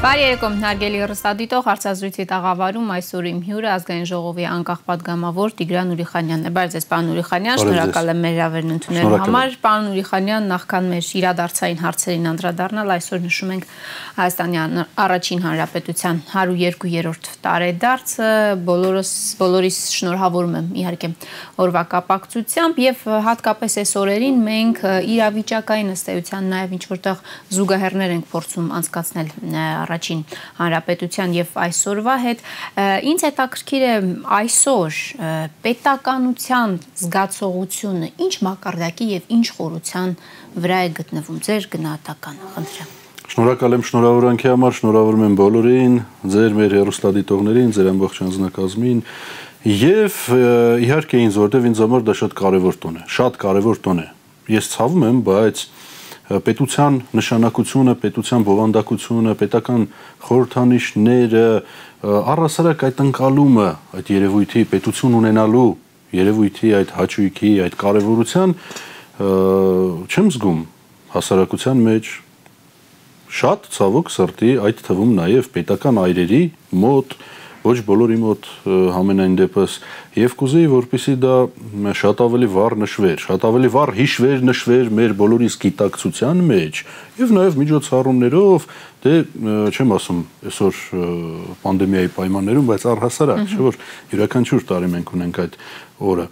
Բարի երեկոմ հարգելի հեռուստադիտող հարցազրույցի տաղավարում այսօր իմ հյուրը ազգային ժողովի անկախ падգամավոր Տիգրան Ուրիխանյանն է։ Բարև ձեզ, պարոն Ուրիխանյան, շնորհակալ եմ մեր հավերն ընդունելու համար։ Պարոն Ուրիխանյան, նախքան մեր իրադարձային հարցերին անդրադառնալ, այսօր նշում ենք Հայաստանի առաջին հանրապետության 102-րդ տարեդարձը։ Բոլորս բոլորիս շնորհավորում եմ իհարկե օրվա կապակցությամբ եւ հատկապես այս օրերին մենք իրավիճակային ըստեյության նաեւ ինչ որտեղ զուգահեռներ ենք փորձում անցկացնել առաջին հանրապետության եւ այսօրվա հետ ինձ հետաքրքիր է այսօր պետականության զգացողությունը ինչ մակարդակի եւ ինչ խորության վրա է գտնվում ձեր գնահատականը խնդրեմ Շնորհակալ եմ շնորհավորանքի համար, շնորհավորում եմ բոլորին, ձեր մեր հերոստադիտողներին, ձեր ամբողջ անձնակազմին եւ իհարկե ինձ որտեվ ինձ համար դա շատ կարեւոր տոն է, շատ կարեւոր տոն է։ Ես ցավում եմ, բայց պետության նշանակությունը, պետության բովանդակությունը, պետական խորհրդանիշները, առասարակ այդ ընկալումը, այդ երևույթի պետություն ունենալու երևույթի այդ հաճույքի, այդ կարևորության չեմ զգում հասարակության մեջ շատ ցավոք սրտի այդ թվում նաև պետական այրերի մոտ ոչ բոլորի մոտ համենայն դեպս եւ կուզեի որպեսի դա շատ ավելի վառ նշվեր, շատ ավելի վառ հիշվեր, նշվեր մեր բոլորիս գիտակցության մեջ եւ նաեւ միջոցառումներով, դե չեմ ասում այսօր պանդեմիայի պայմաններում, բայց առհասարակ, չէ՞ որ յուրաքանչյուր տարի մենք ունենք այդ օրը։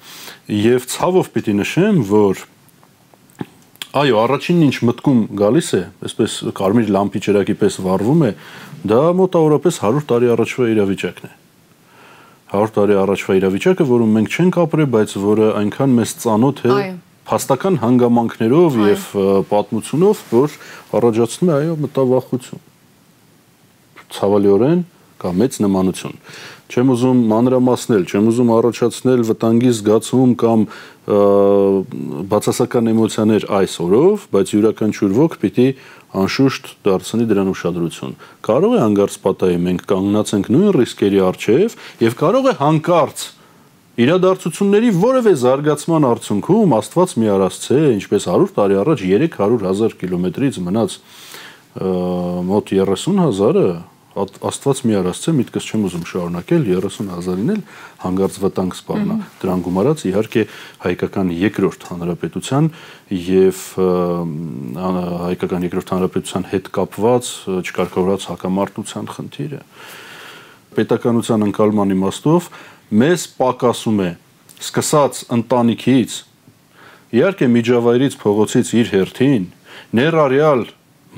Եվ ցավով պիտի նշեմ, որ Այո, առաջինն ինչ մտքում գալիս է, այսպես կարմիր լամպի ճրակի պես վառվում է, Դա մոտավորապես 100 տարի առաջվա իրավիճակն է։ 100 տարի առաջվա իրավիճակը, որում մենք չենք ապրել, բայց որը այնքան մեծ ծանոթ է փաստական հանգամանքներով եւ պատմությունով, որ առաջացնում է այո մտավախություն։ Ցավալիորեն կա մեծ նմանություն չեմ ուզում մանրամասնել, չեմ ուզում առաջացնել վտանգի զգացում կամ բացասական էմոցիաներ այս օրով, բայց յուրաքանչյուր ոք պիտի անշուշտ դարձնի դրան ուշադրություն։ Կարող է հանգարց պատահի մենք կանգնած ենք նույն ռիսկերի առջև եւ կարող է հանկարծ իրադարձությունների որևէ զարգացման արդյունքում Աստված մի արածցե, ինչպես 100 տարի առաջ 300.000 կիլոմետրից մնաց մոտ 30.000-ը Աստված մի արածցե միտքս չեմ ուզում շարունակել 30000-ին էլ հանգարց վտանգ սպառնա։ Դրան գումարած իհարկե հայկական երկրորդ հանրապետության եւ հայկական երկրորդ հանրապետության հետ կապված չկարգավորած հակամարտության խնդիրը։ Պետականության ընկալման իմաստով մեզ պակասում է սկսած ընտանիքից իհարկե միջավայրից փողոցից իր հերթին ներառյալ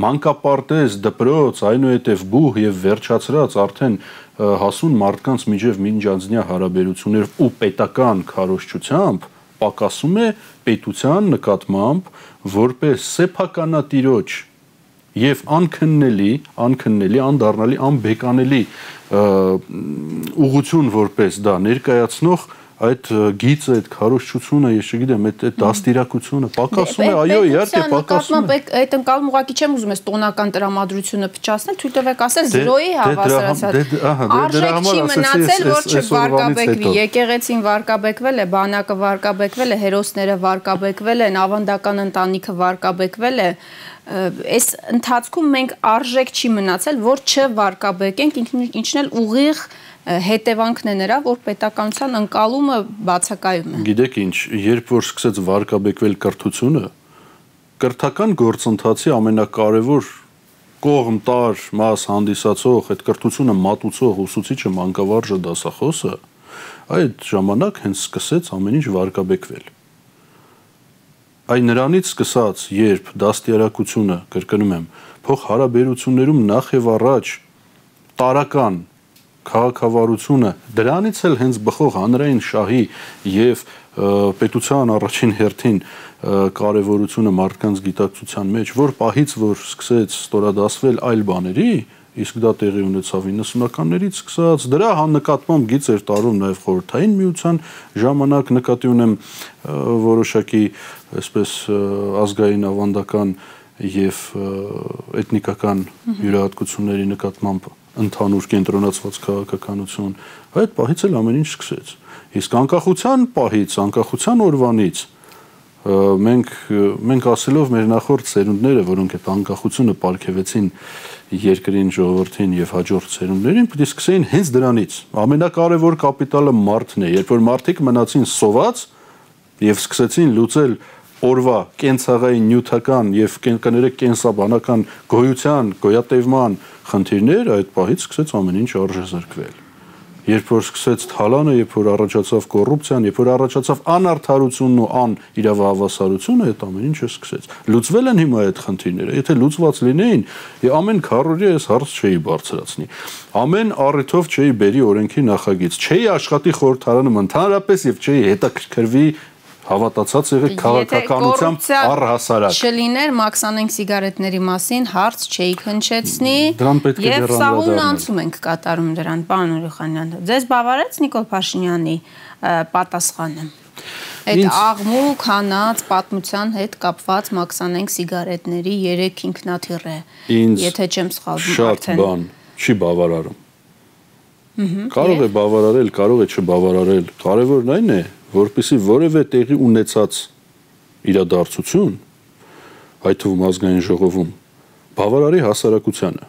մանկապարտեզ, դպրոց, այնուհետև բուհ եւ վերջացրած արդեն հասուն մարդկանց միջև մինջանձնյա հարաբերություններ ու պետական քարոշչությամբ պակասում է պետության նկատմամբ որպես սեփականատիրոջ եւ անքննելի, անքննելի, անդառնալի, անբեկանելի ուղություն որպես դա ներկայացնող այդ գիծը, այդ քարոշչությունը, ես չգիտեմ, այդ այդ դաստիարակությունը պակասում է, այո, իհարկե պակասում է։ Այդ ընկալում ուղղակի չեմ ուզում ես տոնական տրամադրությունը փչացնել, թույլ տվեք ասել զրոյի հավասարացած։ Արժեք չի մնացել, որ չվարկաբեկվի։ Եկեղեցին վարկաբեկվել է, բանակը վարկաբեկվել է, հերոսները վարկաբեկվել են, ավանդական ընտանիքը վարկաբեկվել է այս ընթացքում մենք արժեք չի մնացել, որ չվարկաբեկենք, ինչն էլ ուղիղ հետևանքն է նրա, որ պետականության ընկալումը բացակայում է։ Գիտեք ինչ, երբ որ սկսեց վարկաբեկվել կրթությունը, կրթական գործընթացի ամենակարևոր կողմ տար մաս հանդիսացող այդ կրթությունը մատուցող ուսուցիչը մանկավարժը դասախոսը այդ ժամանակ հենց սկսեց ամեն ինչ վարկաբեկվել այն նրանից սկսած, երբ դաստիարակությունը, կրկնում եմ, փոխ հարաբերություններում նախ եւ առաջ տարական քաղաքավարությունը դրանից էլ հենց բխող հանրային շահի եւ պետության առաջին հերթին կարևորությունը մարդկանց գիտակցության մեջ, որ պահից որ սկսեց ստորադասվել այլ բաների, իսկ դա տեղի ունեցավ 90-ականներից սկսած դրա հաննկատմամբ գիծ էր տարում նաև խորհրդային միության ժամանակ նկատի ունեմ որոշակի այսպես ազգային ավանդական եւ էթնիկական յուրահատկությունների նկատմամբ ընդհանուր կենտրոնացված քաղաքականություն, այդ պահից էլ ամեն ինչ սկսեց։ Իսկ անկախության պահից, անկախության օրվանից մենք մենք ասելով մեր նախորդ ծերունդները, որոնք այդ անկախությունը ապարգևեցին երկրին, ժողովրդին եւ հաջորդ ծերունդներին, պետք է սկսեին հենց դրանից։ Ամենակարևոր կապիտալը մարդն է, երբ որ մարդիկ մնացին սոված եւ սկսեցին լուծել օրվա կենցաղային նյութական եւ կներեք կենսաբանական գոյության, գոյատևման խնդիրներ, այդ պահից սկսեց ամեն ինչ արժե զրկվել երբ որ սկսեց թալանը, երբ որ առաջացավ կոռուպցիան, երբ որ առաջացավ անարթարությունն ու ան իրավահավասարությունը, այդ ամեն ինչը սկսեց։ Լուծվել են հիմա այդ խնդիրները։ Եթե լուծված լինեին, ամեն քարորի այս հարց չէի բարձրացնի։ Ամեն առիթով չէի բերի օրենքի նախագիծ, չէի աշխատի խորհրդարանում ընդհանրապես եւ չէի հետաքրքրվի հավատացած եղեք քաղաքականությամբ առհասարակ։ Չլիներ մաքսանենք սիգարետների մասին հարց չէի քնչեցնի։ Դրան պետք է դեռ անդրադառնալ։ Եվ անցում ենք կատարում դրան, պարոն Ուրիխանյան։ Ձեզ բավարարեց Նիկոլ Փաշինյանի պատասխանը։ Այդ աղմուկ հանած պատմության հետ կապված մաքսանենք սիգարետների 3 ինքնաթիռ է։ Եթե չեմ սխալվում արդեն։ Շատ բան չի բավարարում։ Կարող է բավարարել, կարող է չբավարարել։ Կարևորն այն է, որպիսի որևէ տեղի ունեցած իրադարձություն, այդ թվում ազգային ժողովում, բավարարի հասարակությանը,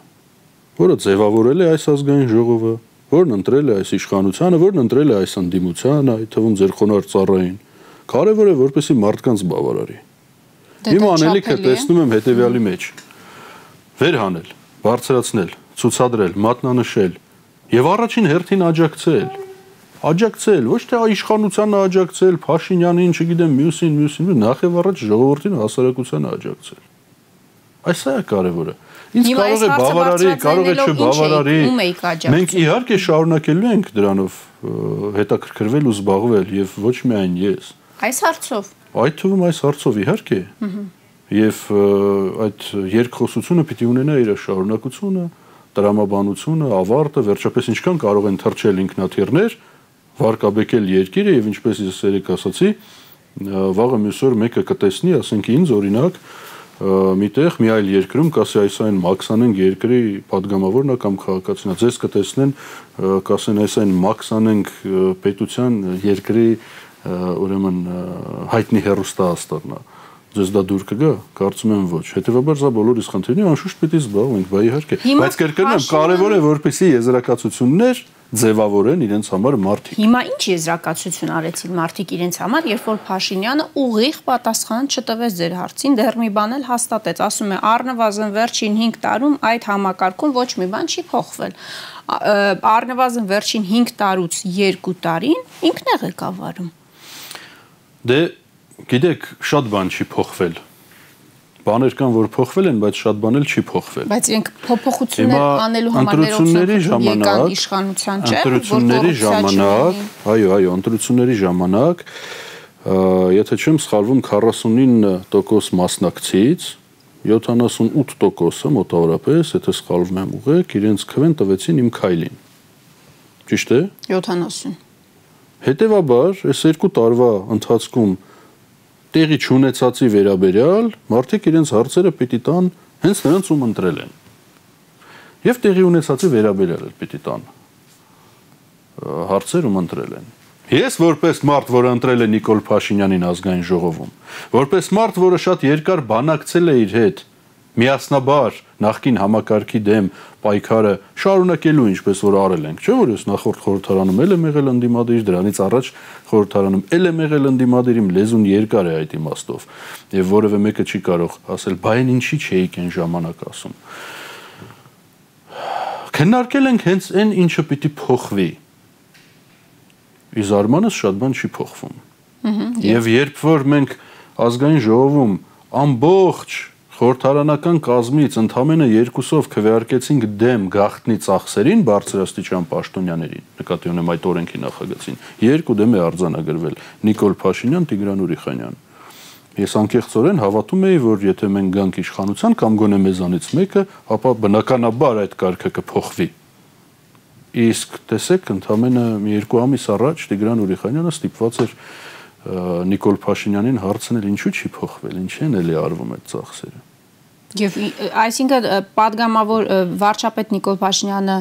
որը ձևավորել է այս ազգային ժողովը, որն ընտրել է այս իշխանությանը, որն ընտրել է այս ընդդիմությանը, այդ թվում ձեր խոնար ծառային, կարևոր է որպեսի մարդկանց բավարարի։ դե Իմ անելիքը տեսնում եմ հետևյալի մեջ. վերհանել, բարձրացնել, ցուցադրել, մատնանշել եւ առաջին հերթին աջակցել աջակցել, ոչ թե իշխանությանը աջակցել, Փաշինյանին, չգիտեմ, մյուսին, մյուսին, նախ եւ առաջ ժողովրդին հասարակությանը աջակցել։ Այս է կարևորը։ Ինչ կարող է բավարարի, կարող է չբավարարի։ Մենք իհարկե շարունակելու ենք դրանով հետաքրքրվել ու զբաղվել եւ ոչ միայն ես։ Այս հարցով։ Այդ թվում այս հարցով իհարկե։ Եվ այդ երկխոսությունը պիտի ունենա իր շարունակությունը, տրամաբանությունը, ավարտը, վերջապես ինչքան կարող են թրջել ինքնաթիռներ, վարկաբեկել երկիրը եւ ինչպես ես երեք ասացի, վաղը մյուս օր մեկը կտեսնի, ասենք ինձ օրինակ միտեղ մի այլ երկրում կասի այս այն մաքսանենք երկրի падգամավորնա կամ քաղաքացինա ձեզ կտեսնեն կասեն այս այն մաքսանենք պետության երկրի ուրեմն հայտնի հերոստա աստառնա ձեզ դա դուր կգա կարծում եմ ոչ հետեւաբար սա բոլորիս խնդիրն է անշուշտ պետք է զբաղվենք բա իհարկե բայց կրկնեմ կարևոր է որպեսի եզրակացություններ ձևավորեն իրենց համար մարդիկ։ Հիմա ինչ եզրակացություն արեցին մարդիկ իրենց համար, երբ որ Փաշինյանը ուղիղ պատասխան չտվեց ձեր հարցին, դեռ մի բան էլ հաստատեց, ասում է առնվազն վերջին 5 տարում այդ համակարգում ոչ մի բան չի փոխվել։ Առնվազն վերջին 5 տարուց 2 տարին ինքն է ղեկավարում։ Դե գիտեք, շատ բան չի փոխվել բաներ կան, որ փոխվել են, բայց շատ բանել չի փոխվել։ Բայց իրենք փոփոխություններ անելու համար ընտրությունների ժամանակ իշխանության չէ, ընտրությունների ժամանակ, այո, այո, ընտրությունների ժամանակ, եթե չեմ սխալվում 49% մասնակցից 78%-ը մոտավորապես, եթե սխալվում եմ ուղեք, իրենց քվեն տվեցին իմ քայլին։ Ճիշտ է։ 70։ Հետևաբար, այս երկու տարվա ընթացքում տեղի չունեցածի վերաբերյալ մարդիկ իրենց հարցերը պիտի տան հենց նրանց ում ընտրել են։ Եվ տեղի ունեցածի վերաբերյալ էլ պիտի տան հարցեր ում ընտրել են։ Ես որպես մարդ, որը ընտրել է Նիկոլ Փաշինյանին ազգային ժողովում, որպես մարդ, որը շատ երկար բանակցել է իր հետ, միասնաբար նախկին համակարգի դեմ պայքարը շարունակելու ինչպես որ արել ենք, չէ՞ որ ես նախորդ խորհրդարանում էլ եմ եղել ընդդիմադիր, դրանից առաջ խորհրդարանում էլ եմ եղել ընդդիմադիր, իմ լեզուն երկար է այդ իմաստով։ Եվ որևէ մեկը չի կարող ասել, բայ այն ինչի չէիք այն ժամանակ ասում։ Քննարկել ենք հենց այն ինչը պիտի փոխվի։ Իզարմանս շատ բան չի փոխվում։ Եվ երբ որ մենք ազգային ժողովում ամբողջ խորհրդարանական կազմից ընդամենը երկուսով քվեարկեցինք դեմ գախտնի ծախսերին բարձրաստիճան պաշտոնյաներին, նկատի ունեմ այդ օրենքի նախագծին, երկու դեմ է արձանագրվել Նիկոլ Փաշինյան, Տիգրան Ուրիխանյան։ Ես անկեղծորեն havատում եի, որ եթե մենք գանք իշխանության կամ գոնե մեզանից մեկը, ապա բնականաբար այդ կարգը կփոխվի։ Իսկ տեսեք, ընդամենը երկու ամիս առաջ Տիգրան Ուրիխանյանը ստիպված էր Նիկոլ Փաշինյանին հարցնել ինչու չի փոխվել, ինչ են էլի արվում այդ ծախսերը։ Եվ այսինքն падգամավոր վարչապետ Նիկոլ Փաշինյանը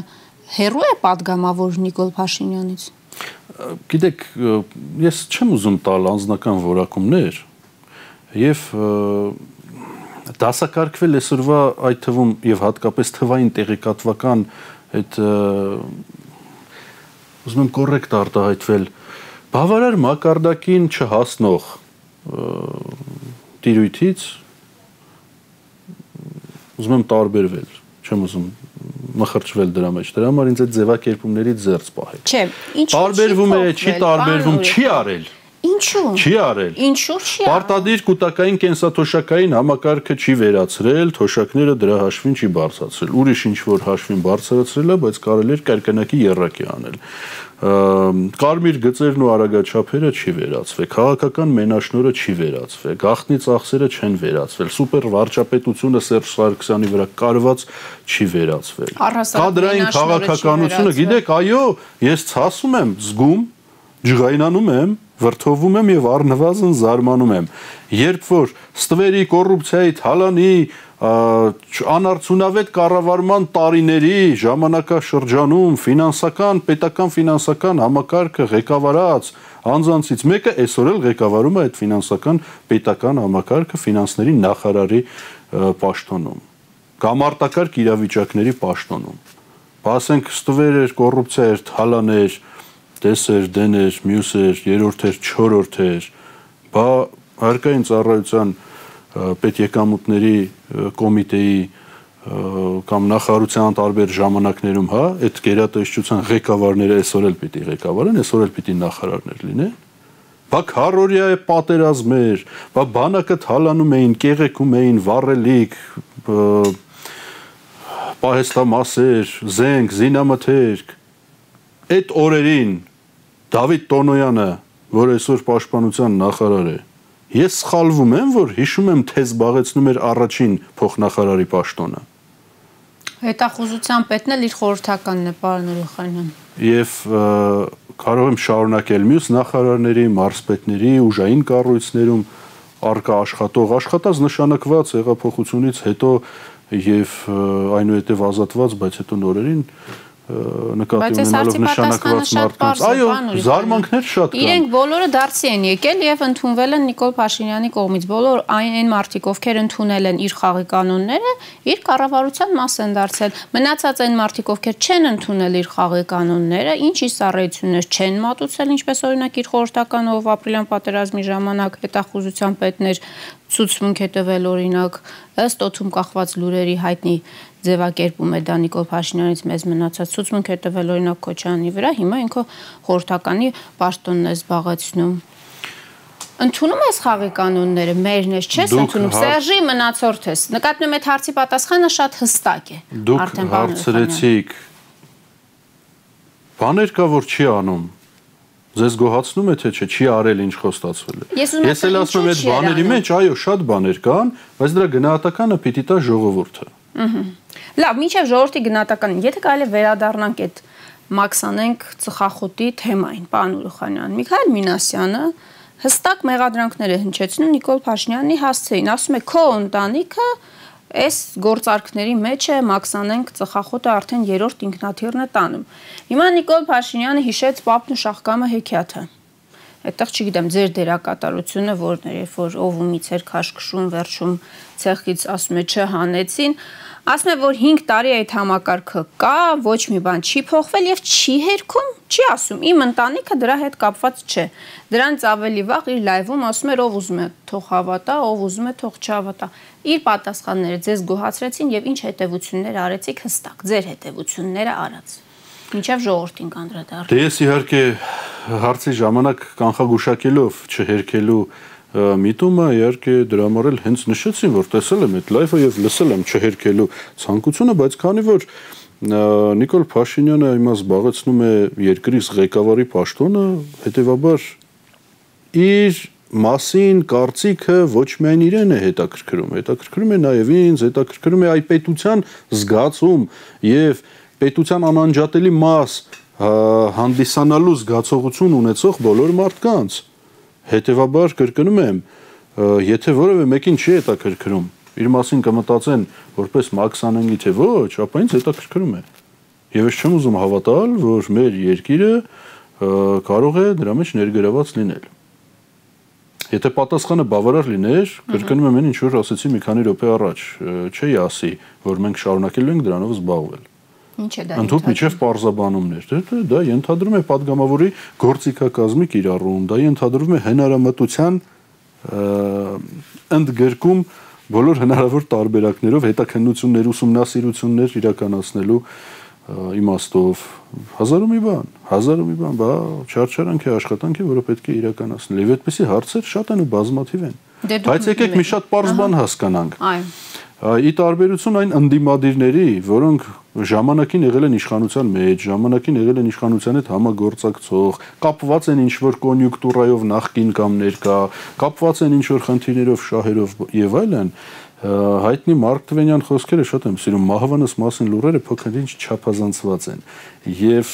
հերո է падգամավոր Նիկոլ Փաշինյանից։ Գիտեք, ես չեմ ուզում տալ անձնական որակումներ եւ դասակարգվել այսօրվա այդ թվում եւ հատկապես թվային տեղեկատվական այդ ուզում եմ կոռեկտ արտահայտվել բավարար մակարդակին չհասնող տիրույթից ուզում եմ տարբերվել, չեմ ուզում մխրճվել դրա մեջ։ Դրա համար ինձ այդ ձևակերպումներից զերծ պահել։ Չէ, ինչ տարբերվում է, չի տարբերվում, չի արել։ Ինչու։ Չի արել։ Ինչու չի արել։ Պարտադիր կൂട്ടակային կենսաթոշակային համակարգը չի վերացրել, թոշակները դրա հաշվին չի բարձրացրել։ Ուրիշ ինչ որ հաշվին բարձրացրել է, բայց կարելի էր կարկնակի երրակի անել կարմիր գծերն ու արագաչափերը չի վերացվել, քաղաքական մենաշնորը չի վերացվել, գախնի ծախսերը չեն վերացվել, սուպեր վարչապետությունը Սերժ Սարգսյանի վրա կարված չի վերացվել։ Կադրային քաղաքականությունը, գիտեք, այո, ես ցասում եմ, զգում, ջղայնանում եմ, վրթովում եմ եւ առնվազն զարմանում եմ։ Երբ որ ստվերի կոռուպցիայի թալանի անարդյունավետ կառավարման տարիների ժամանակաշրջանում ֆինանսական, պետական ֆինանսական համակարգը ղեկավարած անձանցից մեկը այսօր էլ ղեկավարում է այդ ֆինանսական պետական համակարգը ֆինանսների նախարարի պաշտոնում կամ արտակարգ իրավիճակների պաշտոնում։ Բասենք ստվեր էր, կոռուպցիա էր, թալաներ, տեսեր, դեներ, մյուսեր, երրորդեր, չորրորդեր, բա հարկային ծառայության պետեկամուտների կոմիտեի կամ նախարարության տարբեր ժամանակներում, հա, այդ գերատեսչության ղեկավարները այսօր էլ պիտի ղեկավարեն, այսօր էլ պիտի նախարարներ լինեն։ Բա քարորիա է պատերազմեր, բա բանակը թալանում էին, կեղեքում էին, վառելիք, պահեստամասեր, զենք, զինամթերք։ Այդ օրերին Դավիթ Տոնոյանը, որ այսօր պաշտպանության նախարար է, ես սխալվում եմ, որ հիշում եմ թե զբաղեցնում էր առաջին փոխնախարարի պաշտոնը։ Հետախուզության պետն էլ իր խորհրդականն է, պարոն Ուրիխանյան։ Եվ կարող եմ շարունակել մյուս նախարարների, մարզպետների, ուժային կառույցներում արկա աշխատող, աշխատած նշանակված հեղափոխությունից հետո եւ այնուհետեւ ազատված, բայց հետո նորերին նկատի ունենալով նշանակված մարդկանց։ Այո, զարմանքներ շատ կան։ Իրենք բոլորը դարձի են եկել եւ ընդունվել են Նիկոլ Փաշինյանի կողմից։ Բոլոր այն մարդիկ, ովքեր ընդունել են իր խաղի կանոնները, իր կառավարության մաս են դարձել։ Մնացած այն մարդիկ, ովքեր չեն ընդունել իր խաղի կանոնները, ինչ իսառայություններ չեն մատուցել, ինչպես օրինակ իր խորհրդական ով ապրիլյան պատերազմի ժամանակ հետախուզության պետներ ցուցմունք է տվել օրինակ ըստ օթում կախված լուրերի հայտնի ձևակերպում է դա Նիկոլ Փաշինյանից մեզ մնացած ցուցմունք է տվել օրինակ Քոչյանի վրա, հիմա ինքը խորհրդականի պաշտոնն է զբաղեցնում։ Ընդունում ես խաղի կանոնները, մերն ես, չես ընդունում, Սերժի մնացորդ ես։ Նկատնում եմ այդ հարցի պատասխանը շատ հստակ է։ Դուք հարցրեցիք. Բաներ կա որ չի անում Ձեզ գոհացնում է թե չէ, չի արել ինչ խոստացվել է։ Ես էլ ասում եմ այդ բաների մեջ, այո, շատ բաներ կան, բայց դրա գնահատականը պիտի տա ժողովուրդը։ Ահա։ Լավ, մինչև ժողովրդի գնահատականին, եթե կարելի վերադառնանք այդ մաքսանենք ծխախոտի թեմային, պարոն Ուրխանյան, Միքայել Մինասյանը հստակ մեղադրանքներ է հնչեցնում Նիկոլ Փաշինյանի հասցեին, ասում է քո ընտանիքը այս գործարքների մեջ է մաքսանենք ծխախոտը արդեն երրորդ ինքնաթիռն է տանում։ Հիմա Նիկոլ Փաշինյանը հիշեց Պապն ու Շախկամը հեքիաթը։ Այդտեղ չգիտեմ ձեր դերակատարությունը որն էր, երբ որ ով ումից էր քաշքշում, վերջում ցեղից ասում է չհանեցին, ասում է որ 5 տարի այդ համակարգը կա, ոչ մի բան չի փոխվել եւ չի հերքում, չի ասում իմ ընտանիքը դրա հետ կապված չէ։ Դրանց ավելի վաղ իր լայվում ասում էր ով ուզում է թող հավատա, ով ուզում է թող չհավատա։ Իր պատասխանները ձեզ գոհացրեցին եւ ինչ հետեւություններ արեցիք հստակ, ձեր հետեւությունները արած մինչև ժողովրդին կանդրադառնա։ Դե ես իհարկե հարցի ժամանակ կանխագուշակելով չհերքելու միտումը իհարկե դրա էլ հենց նշեցին, որ տեսել եմ այդ լայվը եւ լսել եմ չհերքելու ցանկությունը, բայց քանի որ Նիկոլ Փաշինյանը հիմա զբաղեցնում է երկրի ղեկավարի պաշտոնը, հետեւաբար իր մասին կարծիքը ոչ միայն իրեն է հետաքրքրում, հետաքրքրում է նաև ինձ, հետաքրքրում է այ պետության զգացում եւ պետության անանջատելի մաս հանդիսանալու զգացողություն ունեցող բոլոր մարդկանց Հետևաբար կրկնում եմ, եթե որևէ մեկին չի հետաքրքրում, իր մասին կմտածեն որպես Մաքս անենգի թե ոչ, ապա ինձ հետաքրքրում է։ Եվ ես չեմ ուզում հավատալ, որ մեր երկիրը կարող է դրա մեջ ներգրաված լինել։ Եթե պատասխանը բավարար լիներ, կրկնում եմ այն ինչ որ ասացի մի քանի րոպե առաջ, չէի ասի, որ մենք շարունակելու ենք դրանով զբաղվել։ Ինչ է դա։ Ընդհանուր միջև պարզաբանումներ, թե դա ենթադրում է падգամավորի գործիքակազմի կիրառում, դա ենթադրում է հնարամտության ընդգրկում բոլոր հնարավոր տարբերակներով հետաքննություններ, ուսումնասիրություններ իրականացնելու իմաստով հազար ու մի բան, հազար ու մի բան, բա չարչարանք է աշխատանք է, որը պետք է իրականացնել։ Եվ այդպիսի հարցեր շատ են ու բազմաթիվ են։ դե Բայց եկեք մի շատ པարզ բան հասկանանք։ Այո ի տարբերություն այն ընդդիմադիրների, որոնք ժամանակին եղել են իշխանության մեջ, ժամանակին եղել են իշխանության հետ համագործակցող, կապված են ինչ-որ կոնյունկտուրայով նախկին կամ ներկա, կապված են ինչ-որ խնդիրներով, շահերով եւ այլն, հայտնի Մարկ Տվենյան խոսքերը շատ եմ սիրում մահվանս մասին լուրերը փոքր-ինչ չափազանցված են եւ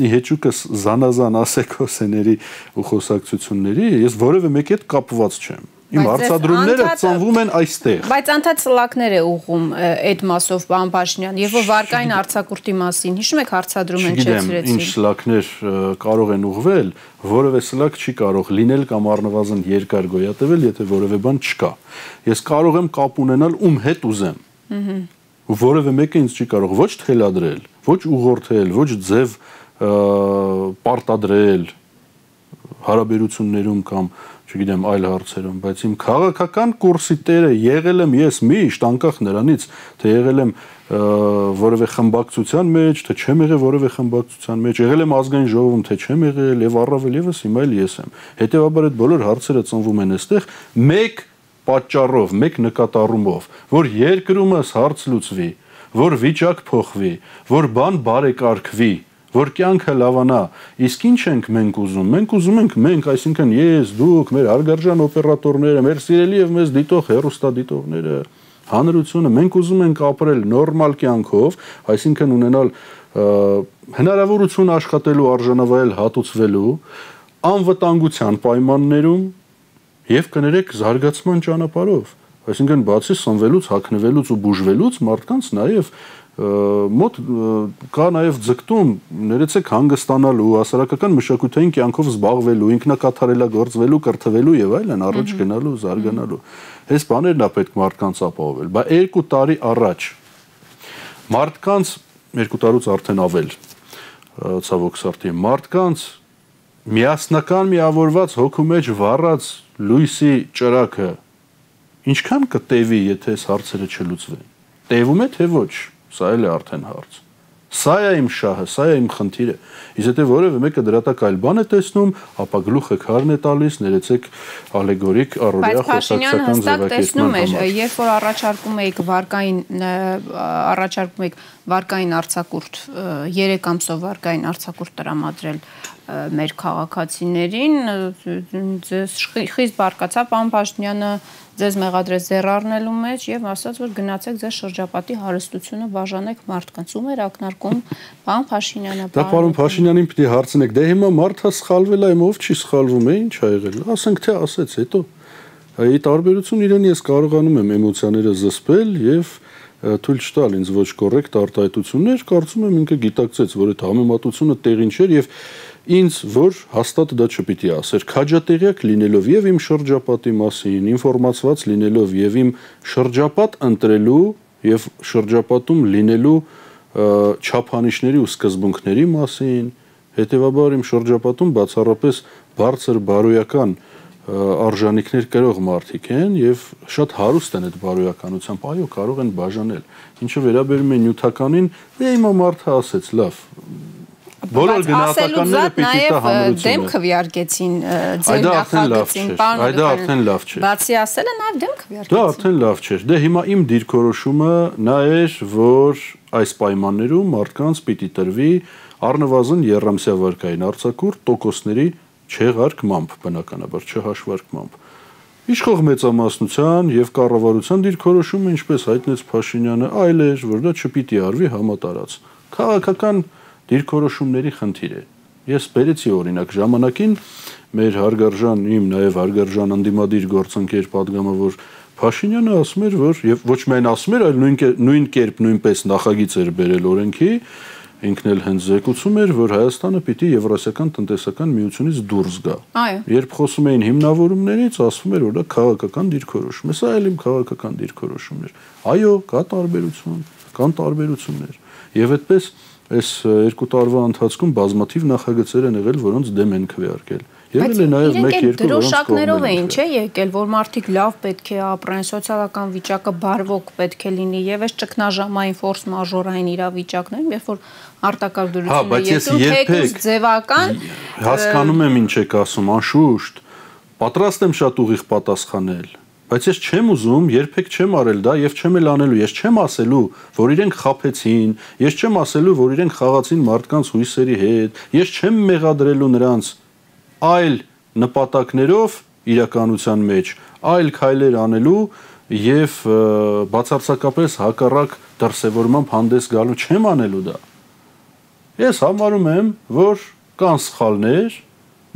ի հեճուկս զանազան ասեկոսեների ու խոսակցությունների ես որևէ մեկի հետ կապված չեմ Իմ հարցադրումները ծնվում են այստեղ։ Բայց անդադ սլակներ է ուղում այդ մասով պարոն Փաշինյան, եւ որ վարկային արձակուրդի մասին հիշում եք հարցադրում են չեցրեցին։ Ինչ սլակներ կարող են ուղվել, որևէ սլակ չի կարող լինել կամ առնվազն երկար գոյատևել, եթե որևէ բան չկա։ Ես կարող եմ կապ ունենալ ում հետ ուզեմ։ Ահա որևէ մեկը ինձ չի կարող ոչ թելադրել, ոչ ուղղորդել, ոչ ձև պարտադրել հարաբերություններում կամ չգիտեմ, այլ հարցերում, բայց իմ քաղաքական կուրսի տերը եղել եմ ես միշտ անկախ նրանից, թե եղել եմ որևէ խմբակցության մեջ, թե չեմ եղել որևէ խմբակցության մեջ, եղել եմ ազգային ժողովում, թե չեմ եղել եւ առավել եւս հիմա էլ ես եմ։ Հետևաբար այդ բոլոր հարցերը ծնվում են այստեղ մեկ պատճառով, մեկ նկատառումով, որ երկրումս հարց լուծվի, որ վիճակ փոխվի, որ բան բարեկարգվի, որ կյանքը լավանա։ Իսկ ինչ ենք մենք ուզում։ Մենք ուզում ենք մենք, այսինքն ես, դուք, մեր հարգարժան օպերատորները, մեր սիրելի եւ մեզ դիտող հերոստադիտողները, հանրությունը մենք ուզում ենք ապրել նորմալ կյանքով, այսինքն ունենալ հնարավորություն աշխատելու, արժանավայել, հատուցվելու անվտանգության պայմաններում եւ կներեք զարգացման ճանապարհով այսինքն բացի սնվելուց, հակնվելուց ու բուժվելուց մարդկանց նաեւ մոտ կա նաև ձգտում ներեցեք հանգստանալու, հասարակական մշակութային կյանքով զբաղվելու, ինքնակատարելագործվելու, կրթվելու եւ այլն առաջ գնալու, զարգանալու։ Այս բաներն է պետք մարդկանց ապահովել։ Բա 2 տարի առաջ մարդկանց 2 տարուց արդեն ավել ցավոք սրտի մարդկանց միասնական միավորված հոգու մեջ վառած լույսի ճրակը ինչքան կտևի, եթե այս հարցերը չլուծվեն։ Տևում է թե ոչ։ Սա էլ է արդեն հարց։ Սա է իմ շահը, սա է իմ խնդիրը։ Իսկ եթե որևէ մեկը դրատակ այլ բան է տեսնում, ապա գլուխը քարն է տալիս, ներեցեք ալեգորիկ առօրյա խոսակցական ձևակերպման համար։ Երբ որ առաջարկում էիք վարկային առաջարկում էիք վարկային արցակուրտ 3 ամսով վարկային արցակուրտ տրամադրել մեր քաղաքացիներին ձեզ խիստ բարկացա պարոն Փաշինյանը ձեզ մեղադրեց ձեռ առնելու մեջ եւ ասաց որ գնացեք ձեր շրջապատի հարստությունը բաժանեք մարդկանց ում էր ակնարկում պարոն Փաշինյանը Դա պարոն Փաշինյանին պիտի հարցնեք դե հիմա մարդը սխալվել է ով չի սխալվում է ինչ ա եղել ասենք թե ասեց հետո ի տարբերություն իրեն ես կարողանում եմ էմոցիաները զսպել եւ թույլ չտալ ինձ ոչ կոռեկտ արտահայտություններ, կարծում եմ ինքը գիտակցեց, որ այդ համեմատությունը տեղին չէր եւ ինձ որ հաստատ դա չպիտի ասեր քաջատեղյակ լինելով եւ իմ շրջապատի մասին ինֆորմացված լինելով եւ իմ շրջապատ ընտրելու եւ շրջապատում լինելու չափանիշների ու սկզբունքների մասին հետեւաբար իմ շրջապատում բացառապես բարձր բարոյական արժանինքներ կրող մարդիկ են եւ շատ հարուստ են այդ բարոյականությամբ այո կարող են բաժանել ինչը վերաբերում է նյութականին դե հիմա մարդը ասեց լավ բոլոր գնահատականները պիտի տա հանրությունը։ Դեմ քվյարկեցին ձեր նախագծին, պարոն։ Այդ արդեն լավ չէ։ Բացի ասելը նաև դեմ քվյարկեցին։ Դա արդեն լավ չէ։ Դե հիմա իմ դիրքորոշումը նա էր, որ այս պայմաններում մարդկանց պիտի տրվի առնվազն երամսյա վարկային արձակուրդ տոկոսների չեղարկմամբ, բնականաբար չհաշվարկմամբ։ Իշխող մեծամասնության եւ կառավարության դիրքորոշումը, ինչպես հայտնեց Փաշինյանը, այլ էր, որ դա չպիտի արվի համատարած։ Քաղաքական դիրքորոշումների խնդիր է։ Ես բերեցի օրինակ ժամանակին մեր հարգարժան իմ նաև հարգարժան անդիմադիր գործընկեր падգամավոր Փաշինյանը ասում էր, որ եւ ոչ միայն ասում էր, այլ նույն նույն կերպ նույնպես նախագիծ էր բերել օրենքի, ինքն էլ հենց զեկուցում էր, որ Հայաստանը պիտի Եվրասիական տնտեսական միությունից դուրս գա։ Այո։ Երբ խոսում էին հիմնավորումներից, ասվում էր, որ դա քաղաքական դիրքորոշում է, սա էլ իմ քաղաքական դիրքորոշումն էր։ Այո, կա տարբերություն, կան տարբերություններ։ Եվ այդպես այս երկու տարվա ընթացքում բազմաթիվ նախագծեր են եղել, որոնց դեմ են քվեարկել։ Եղել է նաև 1-2 դրոշակներով էին, չէ, եկել, որ մարդիկ լավ պետք է ապրեն, սոցիալական վիճակը բարվոք պետք է լինի եւ այս ճգնաժամային ֆորս մաժորային իրավիճակներում, երբ որ արտակարգ դրությունը եկում, թեկուզ ձևական հասկանում եմ ինչ եք ասում, անշուշտ պատրաստ եմ շատ ուղիղ պատասխանել բայց ես չեմ ուզում, երբեք չեմ արել դա եւ չեմ էլ անելու։ Ես չեմ ասելու, որ իրենք խափեցին, ես չեմ ասելու, որ իրենք խաղացին մարդկանց հույսերի հետ, ես չեմ մեղադրելու նրանց այլ նպատակներով իրականության մեջ, այլ քայլեր անելու եւ բացարձակապես հակառակ դրսևորմամբ հանդես գալու չեմ անելու դա։ Ես համարում եմ, որ կան սխալներ,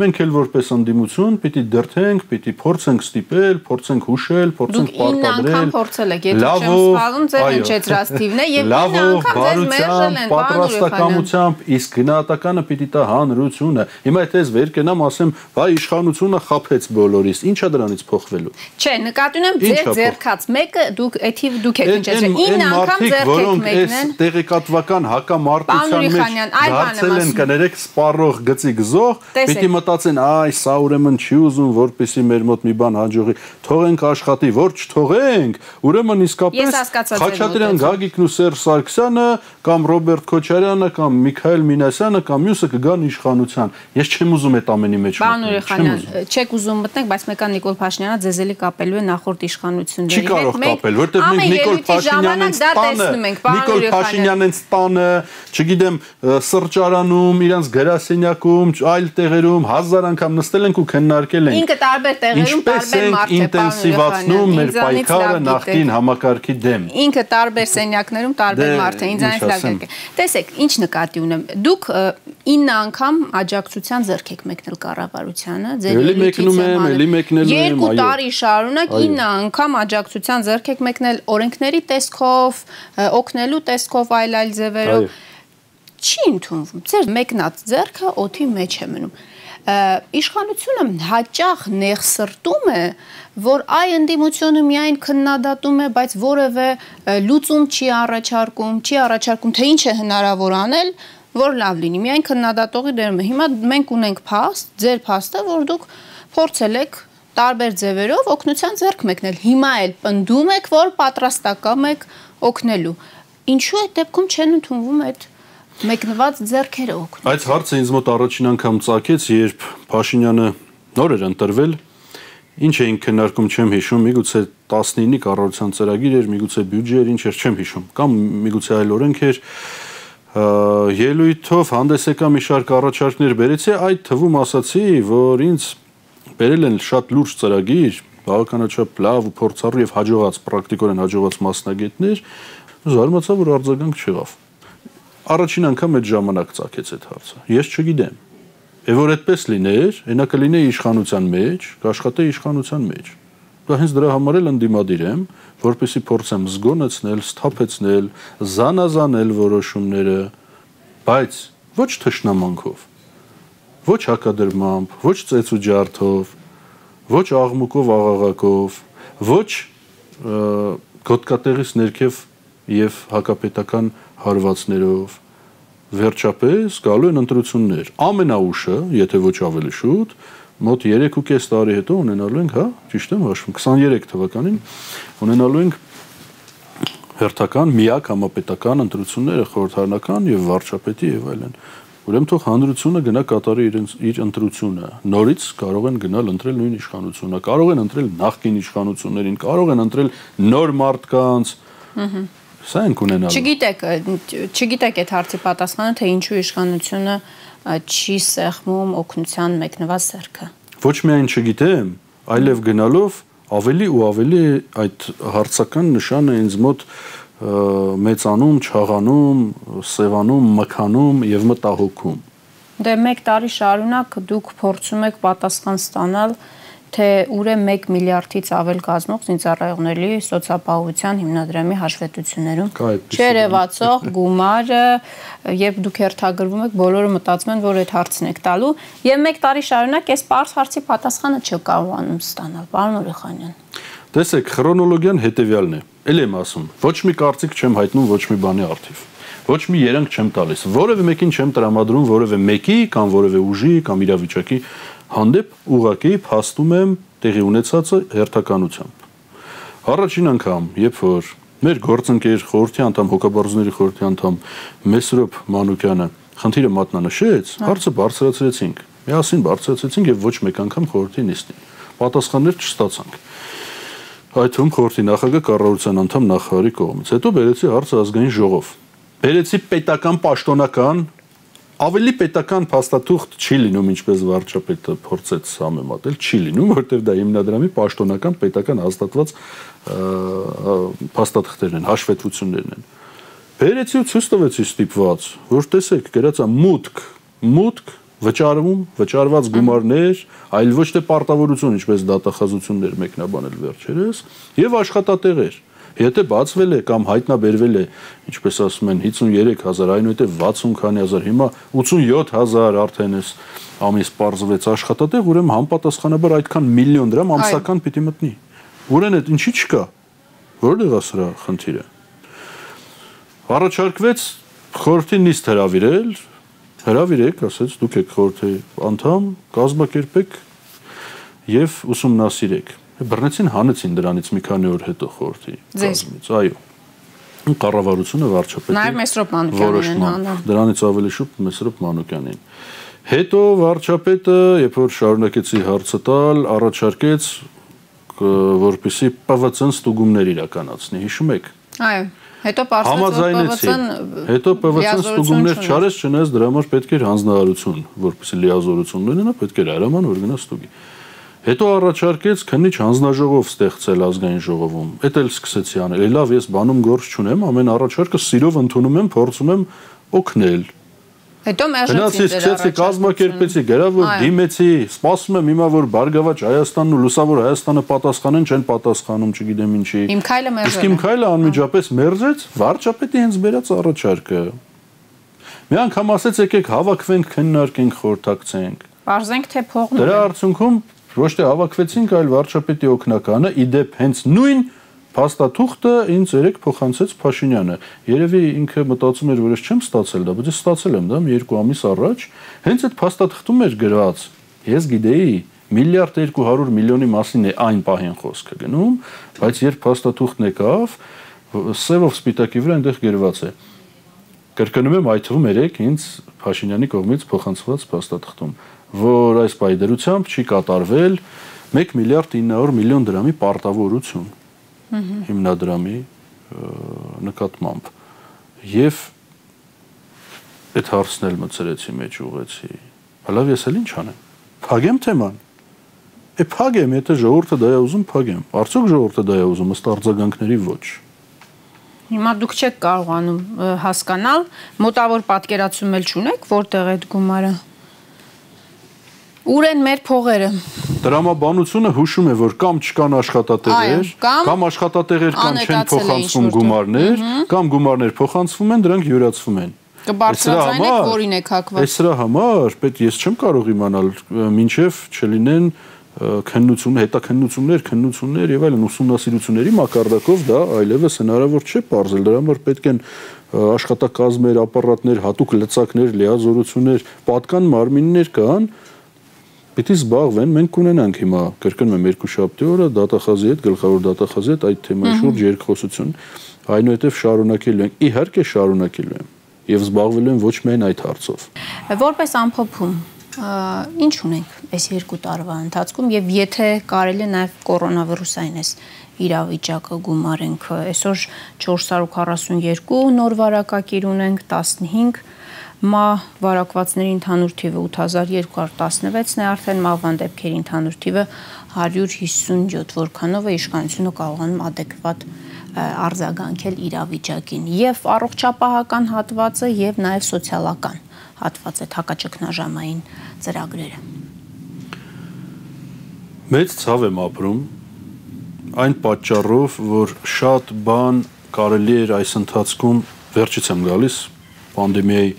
Մենք էլ որպես ընդդիմություն պիտի դրթենք, պիտի փորձենք ստիպել, փորձենք հուշել, փորձենք պարտադրել։ Դուք 9 անգամ փորձել եք, եթե չեմ սխալվում, ձեր հնչեցրած թիվն է եւ 9 անգամ ձեզ մերժել են, պատրաստակամությամբ, իսկ գնահատականը պիտի տա հանրությունը։ Հիմա եթե ես վեր կենամ, ասեմ, «Վայ իշխանությունը խափեց բոլորիս»։ Ինչա դրանից փոխվելու։ Չէ, նկատի ունեմ ձեր ձերքած մեկը դուք էթիվ դուք եք հնչեցրել։ 9 անգամ ձերք եք մեկնեն։ Տեղեկատվական հակամարտության մեջ դարձել են կներեք սպառող գծի գզող, պիտի մտ մտածեն, այ սա ուրեմն չի ուզում, որպեսի մեր մոտ մի բան հաջողի։ Թողենք աշխատի, որ չթողենք, ուրեմն իսկապես Խաչատրյան Գագիկն ու Սերժ Սարգսյանը կամ Ռոբերտ Քոչարյանը կամ Միքայել Մինասյանը կամ մյուսը կգան իշխանության։ Ես չեմ ուզում այդ ամենի մեջ Պարոն Ուրեխանյան, չեք ուզում մտնեք, բայց մեկը Նիկոլ Փաշինյանը ձեզ էլի կապելու է նախորդ իշխանությունների հետ։ Չի կարող կապել, որտեղ մենք Նիկոլ Փաշինյանն տանը, Նիկոլ Փաշինյանն տանը, չգիտեմ, սրճարանում, իրանց գրասենյակում, այլ տեղերում հազար անգամ նստել ենք ու քննարկել ենք։ Ինքը տարբեր տեղերում տարբեր մարդ է ինտենսիվացնում մեր պայքարը նախկին համակարգի դեմ։ Ինքը տարբեր սենյակներում տարբեր դե, մարդ է, ինձանից լավ եկե։ Տեսեք, ինչ նկատի ունեմ։ Դուք 9 անգամ աջակցության ձեռք եք մեկնել կառավարությանը, ձեր Էլի մեկնում եմ, էլի մեկնելու եմ, այո։ Երկու տարի շարունակ 9 անգամ աջակցության ձեռք եք մեկնել օրենքների տեսքով, օգնելու տեսքով այլ-այլ ձևերով չի ընդունվում։ Ձեր մեկնած ձեռքը օթի մեջ է մնում իշխանությունը հաճախ նեղսրտում է, որ այ ընդդիմությունը միայն քննադատում է, բայց որևէ լուծում չի առաջարկում, չի առաջարկում, թե ինչ է հնարավոր անել, որ լավ լինի։ Միայն քննադատողի դերում է։ Հիմա մենք ունենք փաստ, ձեր փաստը, որ դուք փորձել եք տարբեր ձևերով օգնության ձեռք մեկնել։ Հիմա էլ պնդում եք, որ պատրաստակամ եք օգնելու։ Ինչու է դեպքում չեն ընդունվում այդ մեկնված ձեռքերը օգնում։ Այս հարցը ինձ մոտ առաջին անգամ ծագեց, երբ Փաշինյանը նոր էր ընտրվել, ինչ էին քննարկում չեմ հիշում, միգուցե 19-ի կառավարության ծրագիր էր, միգուցե բյուջե էր, ինչ էր չեմ հիշում, կամ միգուցե այլ օրենք էր, ելույթով հանդես եկա մի շարք առաջարկներ բերեցի, այդ թվում ասացի, որ ինձ բերել են շատ լուրջ ծրագիր, բավականաչափ լավ ու փորձառու եւ հաջողած, պրակտիկորեն հաջողած մասնագետներ, զարմացա, որ արձագանք չեղավ առաջին անգամ այդ ժամանակ ցակեց այդ հարցը։ Ես չգիտեմ։ Եվ որ այդպես լիներ, այնա կլինեի իշխանության մեջ, կաշխատեի իշխանության մեջ։ Դա հենց դրա համար էլ ընդդիմադիր եմ, որպեսի փորձեմ զգոնացնել, սթափեցնել, զանազանել որոշումները, բայց ոչ թշնամանքով, ոչ հակադրմամբ, ոչ ծեծու ջարդով, ոչ աղմուկով, աղաղակով, ոչ գոտկատեղից ներքև եւ հակապետական հարվածներով վերջապես գալու են ընտրություններ։ Ամենաուշը, եթե ոչ ավելի շուտ, մոտ 3.5 տարի հետո ունենալու ենք, հա, ճիշտ եմ հաշվում, 23 թվականին ունենալու ենք հերթական միակ համապետական ընտրությունները խորհրդարանական եւ վարչապետի եւ այլն։ Ուրեմն թող հանրությունը գնա կատարի իր իր ընտրությունը։ Նորից կարող են գնալ ընտրել նույն իշխանությունը, կարող են ընտրել նախկին իշխանություններին, կարող են ընտրել նոր մարդկանց։ Ահա Սա ենք ունենալու։ Չգիտեք, չգիտեք այդ հարցի պատասխանը, թե ինչու իշխանությունը չի սեղմում օգնության մեկնված սերքը։ Ոչ միայն չգիտեմ, այլև գնալով ավելի ու ավելի այդ հարցական նշանը ինձ մոտ մեծանում, չաղանում, սևանում, մքանում եւ մտահոգում։ Դե 1 տարի շարունակ դուք փորձում եք պատասխան ստանալ թե ուր է 1 միլիարդից ավել կազմող զինծառայողների սոցիալապահովության հիմնադրամի հաշվետվություններում։ Չերևացող գումարը եւ դուք հերթագրվում եք, բոլորը մտածում են, որ այդ հարցն եք տալու եւ 1 տարի շարունակ այս པարզ հարցի պատասխանը չկարողանում ստանալ, պարոն Օրիխանյան։ Տեսեք, քրոնոլոգիան հետեւյալն է։ Էլ եմ ասում, ոչ մի կարծիք չեմ հայտնում ոչ մի բանի արդիվ ոչ մի երանգ չեմ տալիս։ Որևէ մեկին չեմ տրամադրում որևէ մեկի կամ որևէ ուժի կամ իրավիճակի հանդեպ ուղակի փաստում եմ տեղի ունեցածը հերթականությամբ։ Առաջին անգամ, երբ որ մեր գործընկեր խորհրդի անդամ հոգաբարձուների խորհրդի անդամ Մեսրոպ Մանուկյանը խնդիրը մատնանշեց, հարցը բարձրացրեցինք։ Միասին բարձրացրեցինք եւ ոչ մեկ անգամ խորհրդի նիստին։ Պատասխաններ չստացանք այդ թվում խորհրդի նախագահ կառավարության անդամ նախարարի կողմից։ Հետո բերեցի հարցը ազգային ժողով։ Բերեցի պետական պաշտոնական ավելի պետական փաստաթուղթ չի լինում, ինչպես վարչապետը փորձեց համեմատել, չի լինում, որտեղ դա հիմնադրամի պաշտոնական պետական հաստատված փաստաթղթերն են, հաշվետվություններն են։ Բերեցի ու ցույց տվեցի ստիպված, որ տեսեք, գրածա մուտք, մուտք վճարվում, վճարված գումարներ, այլ ոչ թե պարտավորություն, ինչպես դատախազություններ մեկնաբանել վերջերս, եւ աշխատատեղեր Եթե բացվել է կամ հայտնաբերվել է, ինչպես ասում են 53000, այնուհետև 60 քանի հազար, հիմա 87000 արդեն էս ամիս པարզվեց աշխատատեղ, ուրեմն համապատասխանաբար այդքան միլիոն դրամ ամսական պիտի մտնի։ Ուրեն այդ ինչի չկա։ Որտեղ է սրա խնդիրը։ Առաջարկվեց խորհրդի նիստ հրավիրել, հրավիրեք, ասեց, դուք եք խորհրդի անդամ, կազմակերպեք եւ ուսումնասիրեք բռնեցին հանեցին դրանից մի քանի օր հետո խորհրդի կազմից այո կառավարությունը վարչապետի Նաև Մեսրոպ Մանուկյանին հանել դրանից ավելի շուտ Մեսրոպ Մանուկյանին հետո վարչապետը երբ որ շարունակեցի հարցը տալ առաջարկեց որպեսի ՊՎՑ-ն ստուգումներ իրականացնի հիշում եք այո Հետո որ հետո ՊՎՑ-ն ստուգումներ չարեց, չնայած դրա համար պետք էր հանձնարարություն, որպեսզի լիազորություն ունենա, պետք էր հրաման որ գնա ստուգի։ Հետո առաջարկեց քննիչ հանձնաժողով ստեղծել ազգային ժողովում։ Էդ էլ սկսեցի անել։ Լավ, ես բանում գործ չունեմ, ամեն առաջարկը սիրով ընդունում եմ, փորձում եմ օգնել։ Հետո մերժեցի դեր առաջարկը։ կազմակերպեցի, գրավոր դիմեցի, սպասում եմ հիմա որ Բարգավաճ Հայաստանն ու Լուսավոր Հայաստանը պատասխանեն, չեն պատասխանում, չգիտեմ ինչի։ Իմ քայլը մերժել։ Իսկ իմ քայլը անմիջապես մերժեց վարչապետի հենց բերած առաջարկը։ Մի անգամ ասեց եկեք հավաքվենք, քննարկենք, խորհրդակցենք։ Պարզենք թե փողն Դրա արդյունքում ոչ թե հավաքվեցինք, այլ վարչապետի օկնականը իդեպ հենց նույն փաստաթուղթը ինձ երեք փոխանցեց Փաշինյանը։ Երևի ինքը մտածում էր, որ ես չեմ ստացել դա, բայց ես ստացել եմ դա մի երկու ամիս առաջ։ Հենց այդ փաստաթղթում էր գրված։ Ես գիտեի միլիարդ 200 միլիոնի մասին է այն պահին խոսքը գնում, բայց երբ փաստաթուղթն եկավ, սևով սպիտակի վրա այնտեղ գրված է։ Կրկնում եմ այդ թվում երեք ինձ Փաշինյանի կողմից փոխանցված փաստաթղթում որ այս պայդերությամբ չի կատարվել 1 միլիարդ 900 միլիոն դրամի պարտավորություն հիմնադրամի նկատմամբ եւ այդ հարցն էլ մցրեցի մեջ ուղեցի հալավ ես էլ ինչ անեմ փագեմ թեման է փագեմ եթե ժողովուրդը դա է ուզում փագեմ արդյոք ժողովուրդը դա է ուզում ըստ արձագանքների ոչ Հիմա դուք չեք կարողանում հասկանալ, մոտավոր պատկերացում էլ չունեք, որտեղ այդ գումարը Ուր են մեր փողերը։ Տրամաբանությունը հուշում է, որ կամ չկան աշխատատեղեր, կամ աշխատատեղեր կան չեն փոխանցվում գումարներ, կամ գումարներ փոխանցվում են, դրանք յուրացվում են։ Կբարձրացնեք, որին եք հակված։ Այս սրա համար, պետք ես չեմ կարող իմանալ, ինչև չլինեն քննություն, հետաքննություններ, քննություններ եւ այլն ուսումնասիրությունների մակարդակով դա այլևս հնարավոր չէ բարձել։ Դրա համար պետք են աշխատակազմեր, ապարատներ, հատուկ լծակներ, լիազորություններ, պատկան մարմիններ կան, պիտի զբաղվեն, մենք կունենանք հիմա կրկնում եմ երկու շաբթի օրը դատախազի հետ, գլխավոր դատախազի հետ այդ թեմայի շուրջ երկխոսություն, այնուհետև շարունակելու ենք, իհարկե շարունակելու եմ եւ զբաղվելու եմ ոչ միայն այդ հարցով։ Որպես ամփոփում, ինչ ունենք այս երկու տարվա ընթացքում եւ եթե կարելի է նաեւ կորոնավիրուսային էս իրավիճակը գումարենք այսօր 442 նոր վարակակիր ունենք 15 մա վարակվածների ընդհանուր թիվը 8216-ն է արդեն մահվան դեպքերի ընդհանուր թիվը 157, որքանով է իշխանությունը կարողանում adekvat արձագանքել իրավիճակին եւ առողջապահական հատվածը եւ նաեւ սոցիալական հատվածը հակաճգնաժամային ծրագրերը Մեծ ցավ եմ ապրում այն պատճառով, որ շատ բան կարելի էր այս ընթացքում վերջից եմ գալիս պանդեմիայի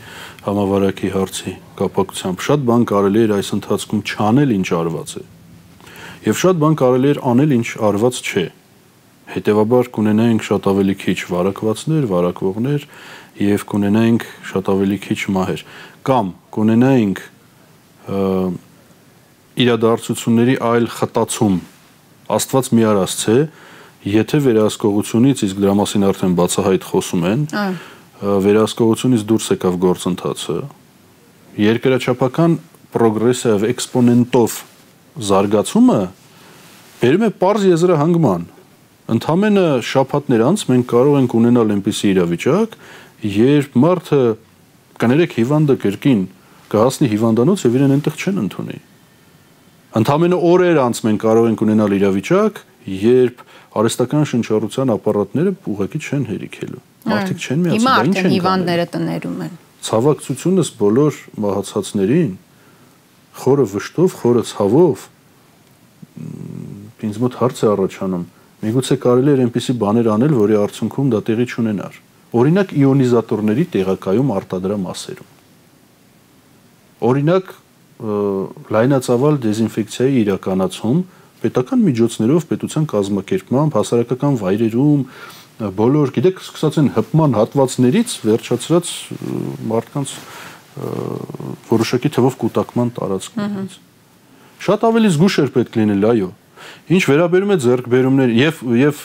համավարակի հարցի կապակցությամբ շատ բան կարելի էր այս ընթացքում չանել ինչ արված է եւ շատ բան կարելի էր անել ինչ արված չէ հետեւաբար կունենայինք շատ ավելի քիչ վարակվածներ, վարակվողներ եւ կունենայինք շատ ավելի քիչ մահեր կամ կունենայինք իրադարձությունների այլ խտացում Աստված միարասցե, եթե վերահսկողությունից իսկ դրա մասին արդեն բացահայտ խոսում են, վերահսկողությունից դուրս եկավ գործընթացը, երկրաչափական պրոգրեսիվ էքսպոնենտով զարգացումը բերում է པարզ եզրահանգման։ Ընդամենը շփատներ անց մենք կարող ենք ունենալ այնպիսի իրավիճակ, երբ մարդը կներեք հիվանդը կրկին կհասնի հիվանդանոց եւ իրեն այնտեղ չեն ընդունի։ Ընդամենը օրեր անց մենք կարող ենք ունենալ իրավիճակ, երբ արհեստական շնչառության ապարատները ուղղակի չեն հերիքելու։ Մարդիկ չեն միացել, դա ինչ են հիվանդները տներում են։ Ցավակցությունս բոլոր մահացածներին խորը վշտով, խորը ցավով ինձ մոտ հարց է առաջանում։ Միգուցե կարելի էր այնպիսի բաներ անել, որի արդյունքում դա տեղի չունենար։ Օրինակ իոնիզատորների տեղակայում արտադրամ ասերում։ Օրինակ լայնածավալ դեզինֆեկցիայի իրականացում պետական միջոցներով պետության կազմակերպմամբ հասարակական վայրերում բոլոր, գիտեք, սկսած են հպման հատվածներից վերջացրած մարդկանց որոշակի թվով կൂട്ടակման տարածքներից։ Շատ ավելի զգուշ էր պետք լինել, այո։ Ինչ վերաբերում է ձեռքբերումներ եւ եւ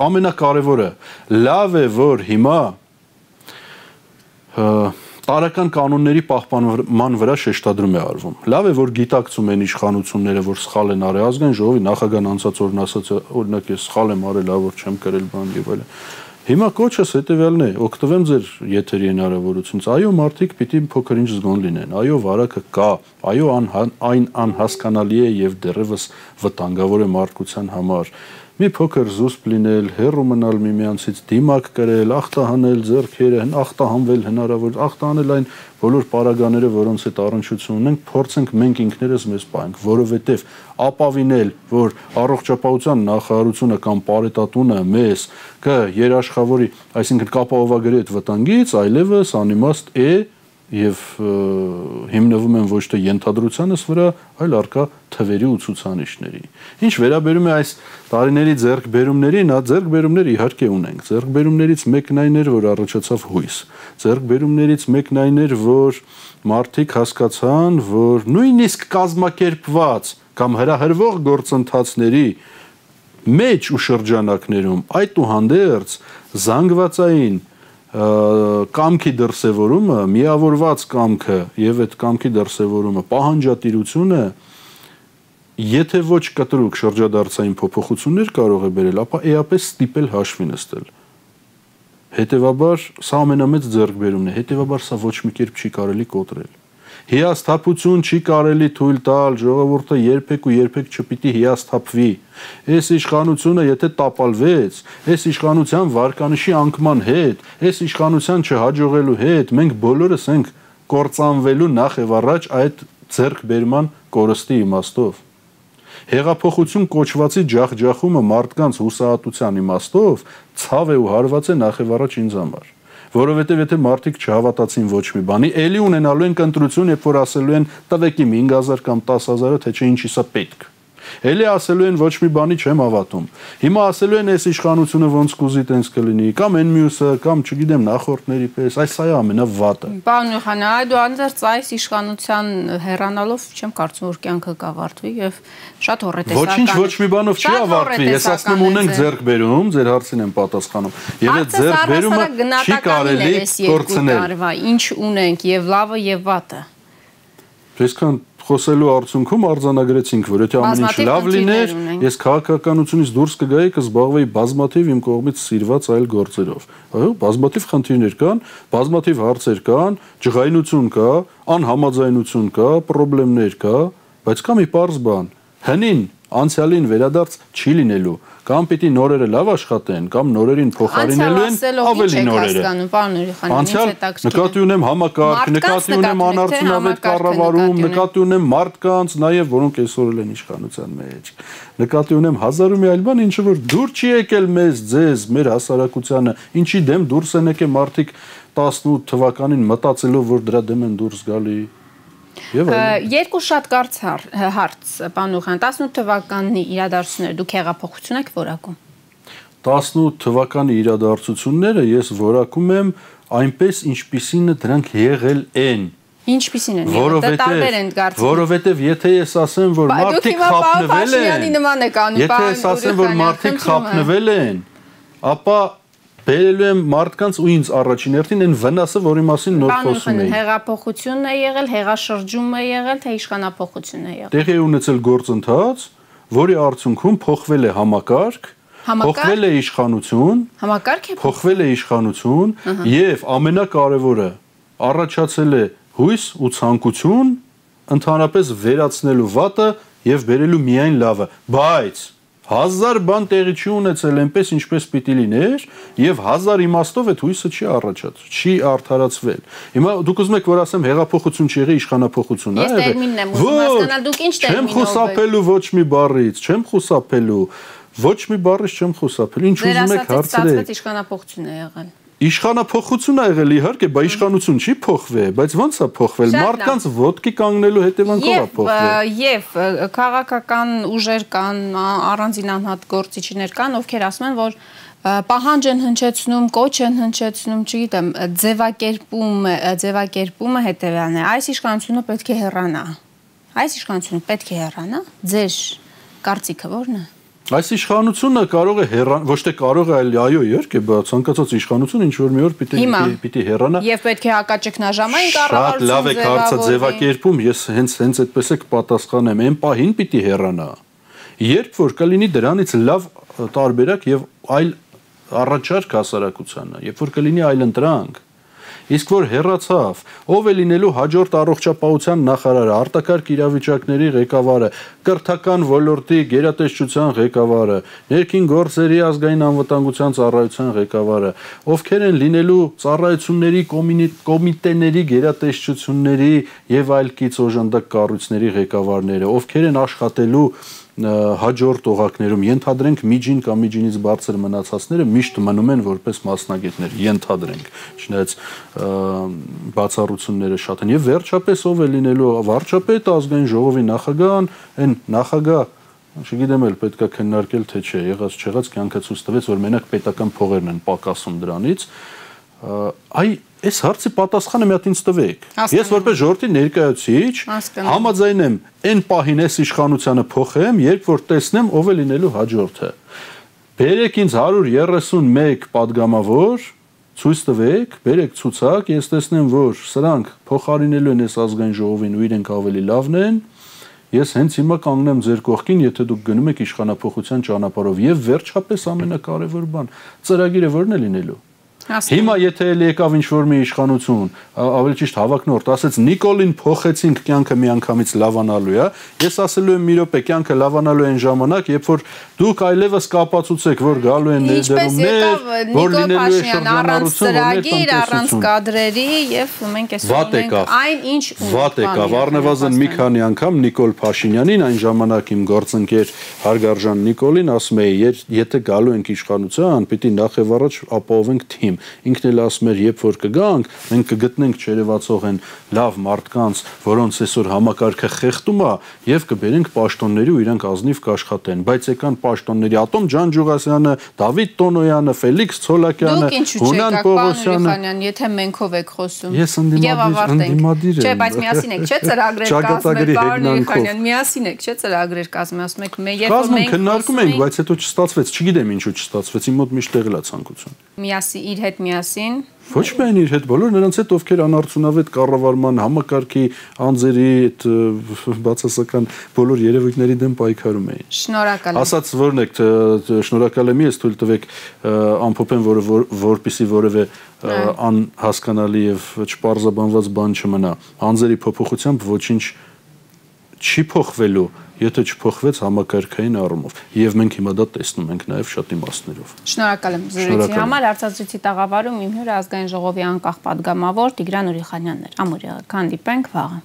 ամենակարևորը լավ է որ հիմա տարական կանոնների պահպանման վրա շեշտադրում է արվում։ Լավ է որ գիտակցում են իշխանությունները, որ սխալ են արել ազգային ժողովի նախագահան անցած օրն ասաց, օրինակ ես սխալ եմ արել, լավ որ չեմ կրել բան եւ այլն։ Հիմա կոչս հետեւյալն է, օգտվեմ ձեր եթերի հնարավորությունից։ Այո, մարդիկ պիտի փոքր ինչ զգոն լինեն։ Այո, վարակը կա։ Այո, այն անհասկանալի է եւ դեռևս վտանգավոր է մարդկության համար մի փոքր զուսպ լինել, հերո մնալ միմյանցից, դիմակ կրել, ախտահանել ձեռքերը, ախտահանվել հնարավոր, ախտահանել այն բոլոր պարագաները, որոնց հետ առնչություն ունենք, փորձենք մենք ինքներս մեզ պահենք, որովհետև ապավինել, որ առողջապահության նախարարությունը կամ պարետատունը մեզ կերաշխավորի, այսինքն կապահովագրի այդ վտանգից, այլևս անիմաստ է եւ հիմնվում են ոչ թե ենթադրությանս վրա, այլ արկա թվերի ու ցուցանիշների։ Ինչ վերաբերում է այս տարիների ձեռքբերումներին, հա ձեռքբերումներ իհարկե ունենք։ Ձեռքբերումներից մեկն այն էր, որ առաջացավ հույս։ Ձեռքբերումներից մեկն այն էր, որ մարդիկ հասկացան, որ նույնիսկ կազմակերպված կամ հրահրվող գործընթացների մեջ ու շրջանակներում այդ ու հանդերձ զանգվածային կամքի դրսևորումը, միավորված կամքը եւ այդ կամքի դրսևորումը, պահանջատիրությունը եթե ոչ կտրուկ շրջադարձային փոփոխություններ կարող է բերել, ապա էապես ստիպել հաշվի նստել։ Հետևաբար սա ամենամեծ ձեռքբերումն է, հետևաբար սա ոչ մի կերպ չի կարելի կոտրել հիասթափություն չի կարելի թույլ տալ, ժողովուրդը երբեք ու երբեք չպիտի հիասթափվի։ Այս իշխանությունը եթե տապալվեց, այս իշխանության վարկանիշի անկման հետ, այս իշխանության չհաջողելու հետ, մենք բոլորս ենք կործանվելու նախ եւ առաջ այդ ձեռքբերման կորստի իմաստով։ Հեղափոխություն կոչվածի ջախջախումը մարդկանց հուսահատության իմաստով ցավ է ու հարված է նախ եւ առաջ ինձ համար որովհետև եթե մարդիկ չհավատացին ոչ մի բանի, ելի ունենալու են կընտրություն, երբ որ ասելու են տվեք իմ 5000 կամ 10000-ը, թե չէ ինչի սա պետք է Էլի ասելու են ոչ մի բանի չեմ հավատում։ Հիմա ասելու են այս իշխանությունը ոնց կուզի տենց կլինի, կամ այն մյուսը, կամ չգիտեմ նախորդների պես, այս է ամենավատը։ Պարոն Յուխանյան, այդու անձերց այս իշխանության հեռանալով չեմ կարծում որ կյանքը կավարտվի եւ շատ հորետեսական։ Ոչինչ ոչ մի բանով չի ավարտվի։ Ես ասում ունենք ձեռք բերում, ձեր հարցին եմ պատասխանում։ Եվ այդ ձեռք բերումը չի կարելի կորցնել։ Ինչ ունենք եւ լավը եւ վատը։ Այսքան խոսելու արդյունքում արձանագրեցինք, որ եթե ամեն ինչ լավ լիներ, ես քաղաքականությունից դուրս կգայի, կզբաղվեի բազմաթիվ իմ կողմից սիրված այլ գործերով։ Այո, բազմաթիվ խնդիրներ կան, բազմաթիվ հարցեր կան, ջղայնություն կա, անհամաձայնություն կա, խնդիրներ կա, բայց կա մի པարզ բան։ Հնին Անցյալին վերադարձ չի լինելու կամ պիտի նորերը լավ աշխատեն, կամ նորերին փոխարինելու են ավելի նորերը։ Անցյալ նկատի ունեմ համակարգ, նկատի ունեմ անարդյունավետ կառավարում, նկատի ունեմ մարդկանց, նաև որոնք այսօր են իշխանության մեջ։ Նկատի ունեմ հազար ու մի այլ բան, ինչը որ դուր չի եկել մեզ, ձեզ, մեր հասարակությանը, ինչի դեմ դուրս են եկել մարդիկ 18 թվականին մտածելով, որ դրա դեմ են դուրս գալի Երկու շատ կարծ հարց, պարոն Ուխան, 18 թվականի իրադարձությունները դուք հեղափոխություն եք որակում։ 18 թվականի իրադարձությունները ես որակում եմ այնպես, ինչպիսին դրանք եղել են։ Ինչպիսին են եղել։ տարբեր են դարձել։ Որովհետև եթե ես ասեմ, որ մարդիկ խափնվել են, եթե ես ասեմ, որ մարդիկ խափնվել են, ապա բերելու եմ մարդկանց ու ինձ առաջին հերթին այն վնասը, որի մասին նոր խոսում էի։ Հեղափոխությունն է եղել, հեղաշրջում է եղել, թե իշխանապողությունն է եղել։ Տեղի ունեցել գործընթաց, որի արդյունքում փոխվել է համակարգ, փոխվել է իշխանություն, համակարգ է փոխվել է իշխանություն եւ ամենակարևորը առաջացել է հույս ու ցանկություն ընդհանրապես վերացնելու վատը եւ բերելու միայն լավը, բայց հազար բան տեղի չի ունեցել այնպես ինչպես պիտի լիներ եւ հազար իմաստով այդ հույսը չի առաջացել, չի արդարացվել։ Հիմա դուք ուզում եք որ ասեմ հեղափոխություն չի եղել, իշխանապողություն, հա? Ես տերմինն եմ ուզում հասկանալ, դուք ինչ տերմինով եք։ Չեմ խուսափելու ոչ մի բառից, չեմ խուսափելու։ Ոչ մի բառից չեմ խուսափել։ Ինչ ուզում եք հարցրեք։ Ձեր ասածից իշխանապողություն է եղել։ Իշխանափոխություն ա եղել իհարկե, բայց իշխանություն չի փոխվել, բայց ո՞նց է փոխվել։ Մարդկանց ոդկի կանգնելու հետևանքով է փոխվել։ Եվ քաղաքական ուժեր կան, առանձին անհատ գործիչներ կան, ովքեր ասում են, որ պահանջ են հնչեցնում, կոչ են հնչեցնում, չգիտեմ, ձևակերպումը, ձևակերպումը հետևյալն է։ Այս իշխանությունը պետք է հեռանա։ Այս իշխանությունը պետք է հեռանա։ Ձեր կարծիքը ո՞րն է։ Այս իշխանությունը կարող է հեռան, ոչ թե կարող է, այլ այո, իհարկե, ցանկացած իշխանություն ինչ որ մի օր պիտի պիտի հեռանա։ Եվ պետք է հակաճգնաժամային կառավարություն Շատ լավ է հարցը ձևակերպում, ես հենց հենց այդպես է կպատասխանեմ, այն պահին պիտի հեռանա։ Երբ որ կլինի դրանից լավ տարբերակ եւ այլ առաջարկ հասարակությանը, երբ որ կլինի այլ ընտրանք, Իսկ որ հերացավ, ով է լինելու հաջորդ առողջապահության նախարարը, արտակարգ իրավիճակների ղեկավարը, կրթական ոլորտի գերատեսչության ղեկավարը, ներքին գործերի ազգային անվտանգության ծառայության ղեկավարը, ովքեր են լինելու ծառայությունների կոմիտեների գերատեսչությունների եւ այլ կից օժանդակ կառույցների ղեկավարները, ովքեր են աշխատելու հաջորդ օղակներում ենթադրենք միջին կամ միջինից բարձր մնացածները միշտ մնում են որպես մասնագետներ, ենթադրենք, չնայած բացառությունները շատ են եւ վերջապես ով է լինելու վարչապետը ազգային ժողովի նախագահան, այն նախագահ չգիտեմ էլ պետքա քննարկել թե չէ, եղած չեղած կյանքը ցույց տվեց, որ մենակ պետական փողերն են պակասում դրանից, այ այս հարցի պատասխանը մի հատ ինձ տվեք։ Ես որպես ժողովրդի ներկայացուցիչ համաձայն եմ այն պահին այս իշխանությունը փոխեմ, երբ որ տեսնեմ ով է լինելու հաջորդը։ Բերեք ինձ 131 падգամավոր, ցույց տվեք, բերեք ցուցակ, ես տեսնեմ, որ սրանք փոխարինելու են այս ազգային ժողովին ու իրենք ավելի լավն են։ Ես հենց հիմա կանգնեմ ձեր կողքին, եթե դուք գնում եք իշխանապողության ճանապարհով եւ վերջապես ամենակարևոր բան՝ ծրագիրը որն է լինելու։ Հիմա եթե էլ եկավ ինչ որ մի իշխանություն, ավելի ճիշտ հավակնորդ ասեց Նիկոլին փոխեցինք կյանքը միանգամից լավանալու է, ես ասելու եմ մի րոպե կյանքը լավանալու են ժամանակ, երբ որ դուք այլևս կապացուցեք, որ գալու են ներդրումներ, որ լինելու է շրջանառություն, ծրագիր առանց կադրերի եւ մենք այսօր ունենք այն ինչ վատ եկավ առնվազն մի քանի անգամ Նիկոլ Փաշինյանին այն ժամանակ իմ գործընկեր Հարգարժան Նիկոլին ասում էի, եթե գալու ենք իշխանության, պիտի նախ եւ առաջ ապահովենք թիմ ինքն էլ ասում էր, երբ որ կգանք, մենք կգտնենք չերևացող են լավ մարդկանց, որոնց այսօր համակարգը խեղտում է, եւ կբերենք պաշտոնների ու իրանք ազնիվ կաշխատեն։ Բայց եկան պաշտոնների Ատոմ Ջանջուղասյանը, Դավիթ Տոնոյանը, Ֆելիքս Ցոլակյանը, Հունան Պողոսյանը, եթե մենքով եք խոսում։ Ես ընդդիմադիր եմ։ Չէ, բայց միասին եք, չէ՞ ծրագրեր կազմել, պարոն Իշխանյան, միասին եք, չէ՞ ծրագրեր կազմել, ասում եք, երբ որ մենք քննարկում ենք, բայց հետո չստացվեց, չգիտեմ ինչու չստացվեց, իմ մոտ միշտ եղել է ցանկություն։ Միասին իր հետ միասին Ոչ միայն իր հետ, բոլոր նրանց հետ, ովքեր անարդյունավետ կառավարման համակարգի անձերի այդ բացասական բոլոր երևույթների դեմ պայքարում էին։ Շնորհակալ եմ։ Ասած որն եք, շնորհակալ եմ ես թույլ տվեք ամփոփեմ, որը որպիսի որևէ անհասկանալի եւ չպարզաբանված բան չմնա։ Անձերի փոփոխությամբ ոչինչ չի փոխվելու եթե չփոխվեց համակարգային առումով։ Եվ մենք հիմա դա տեսնում ենք նաև շատ իմաստներով։ Շնորհակալ եմ զրույցի համար արծածուցի տաղավարում իմ հյուրը ազգային ժողովի անկախ падգամավոր Տիգրան Ուրիխանյանն էր։ Ամուրի հանդիպենք վաղը։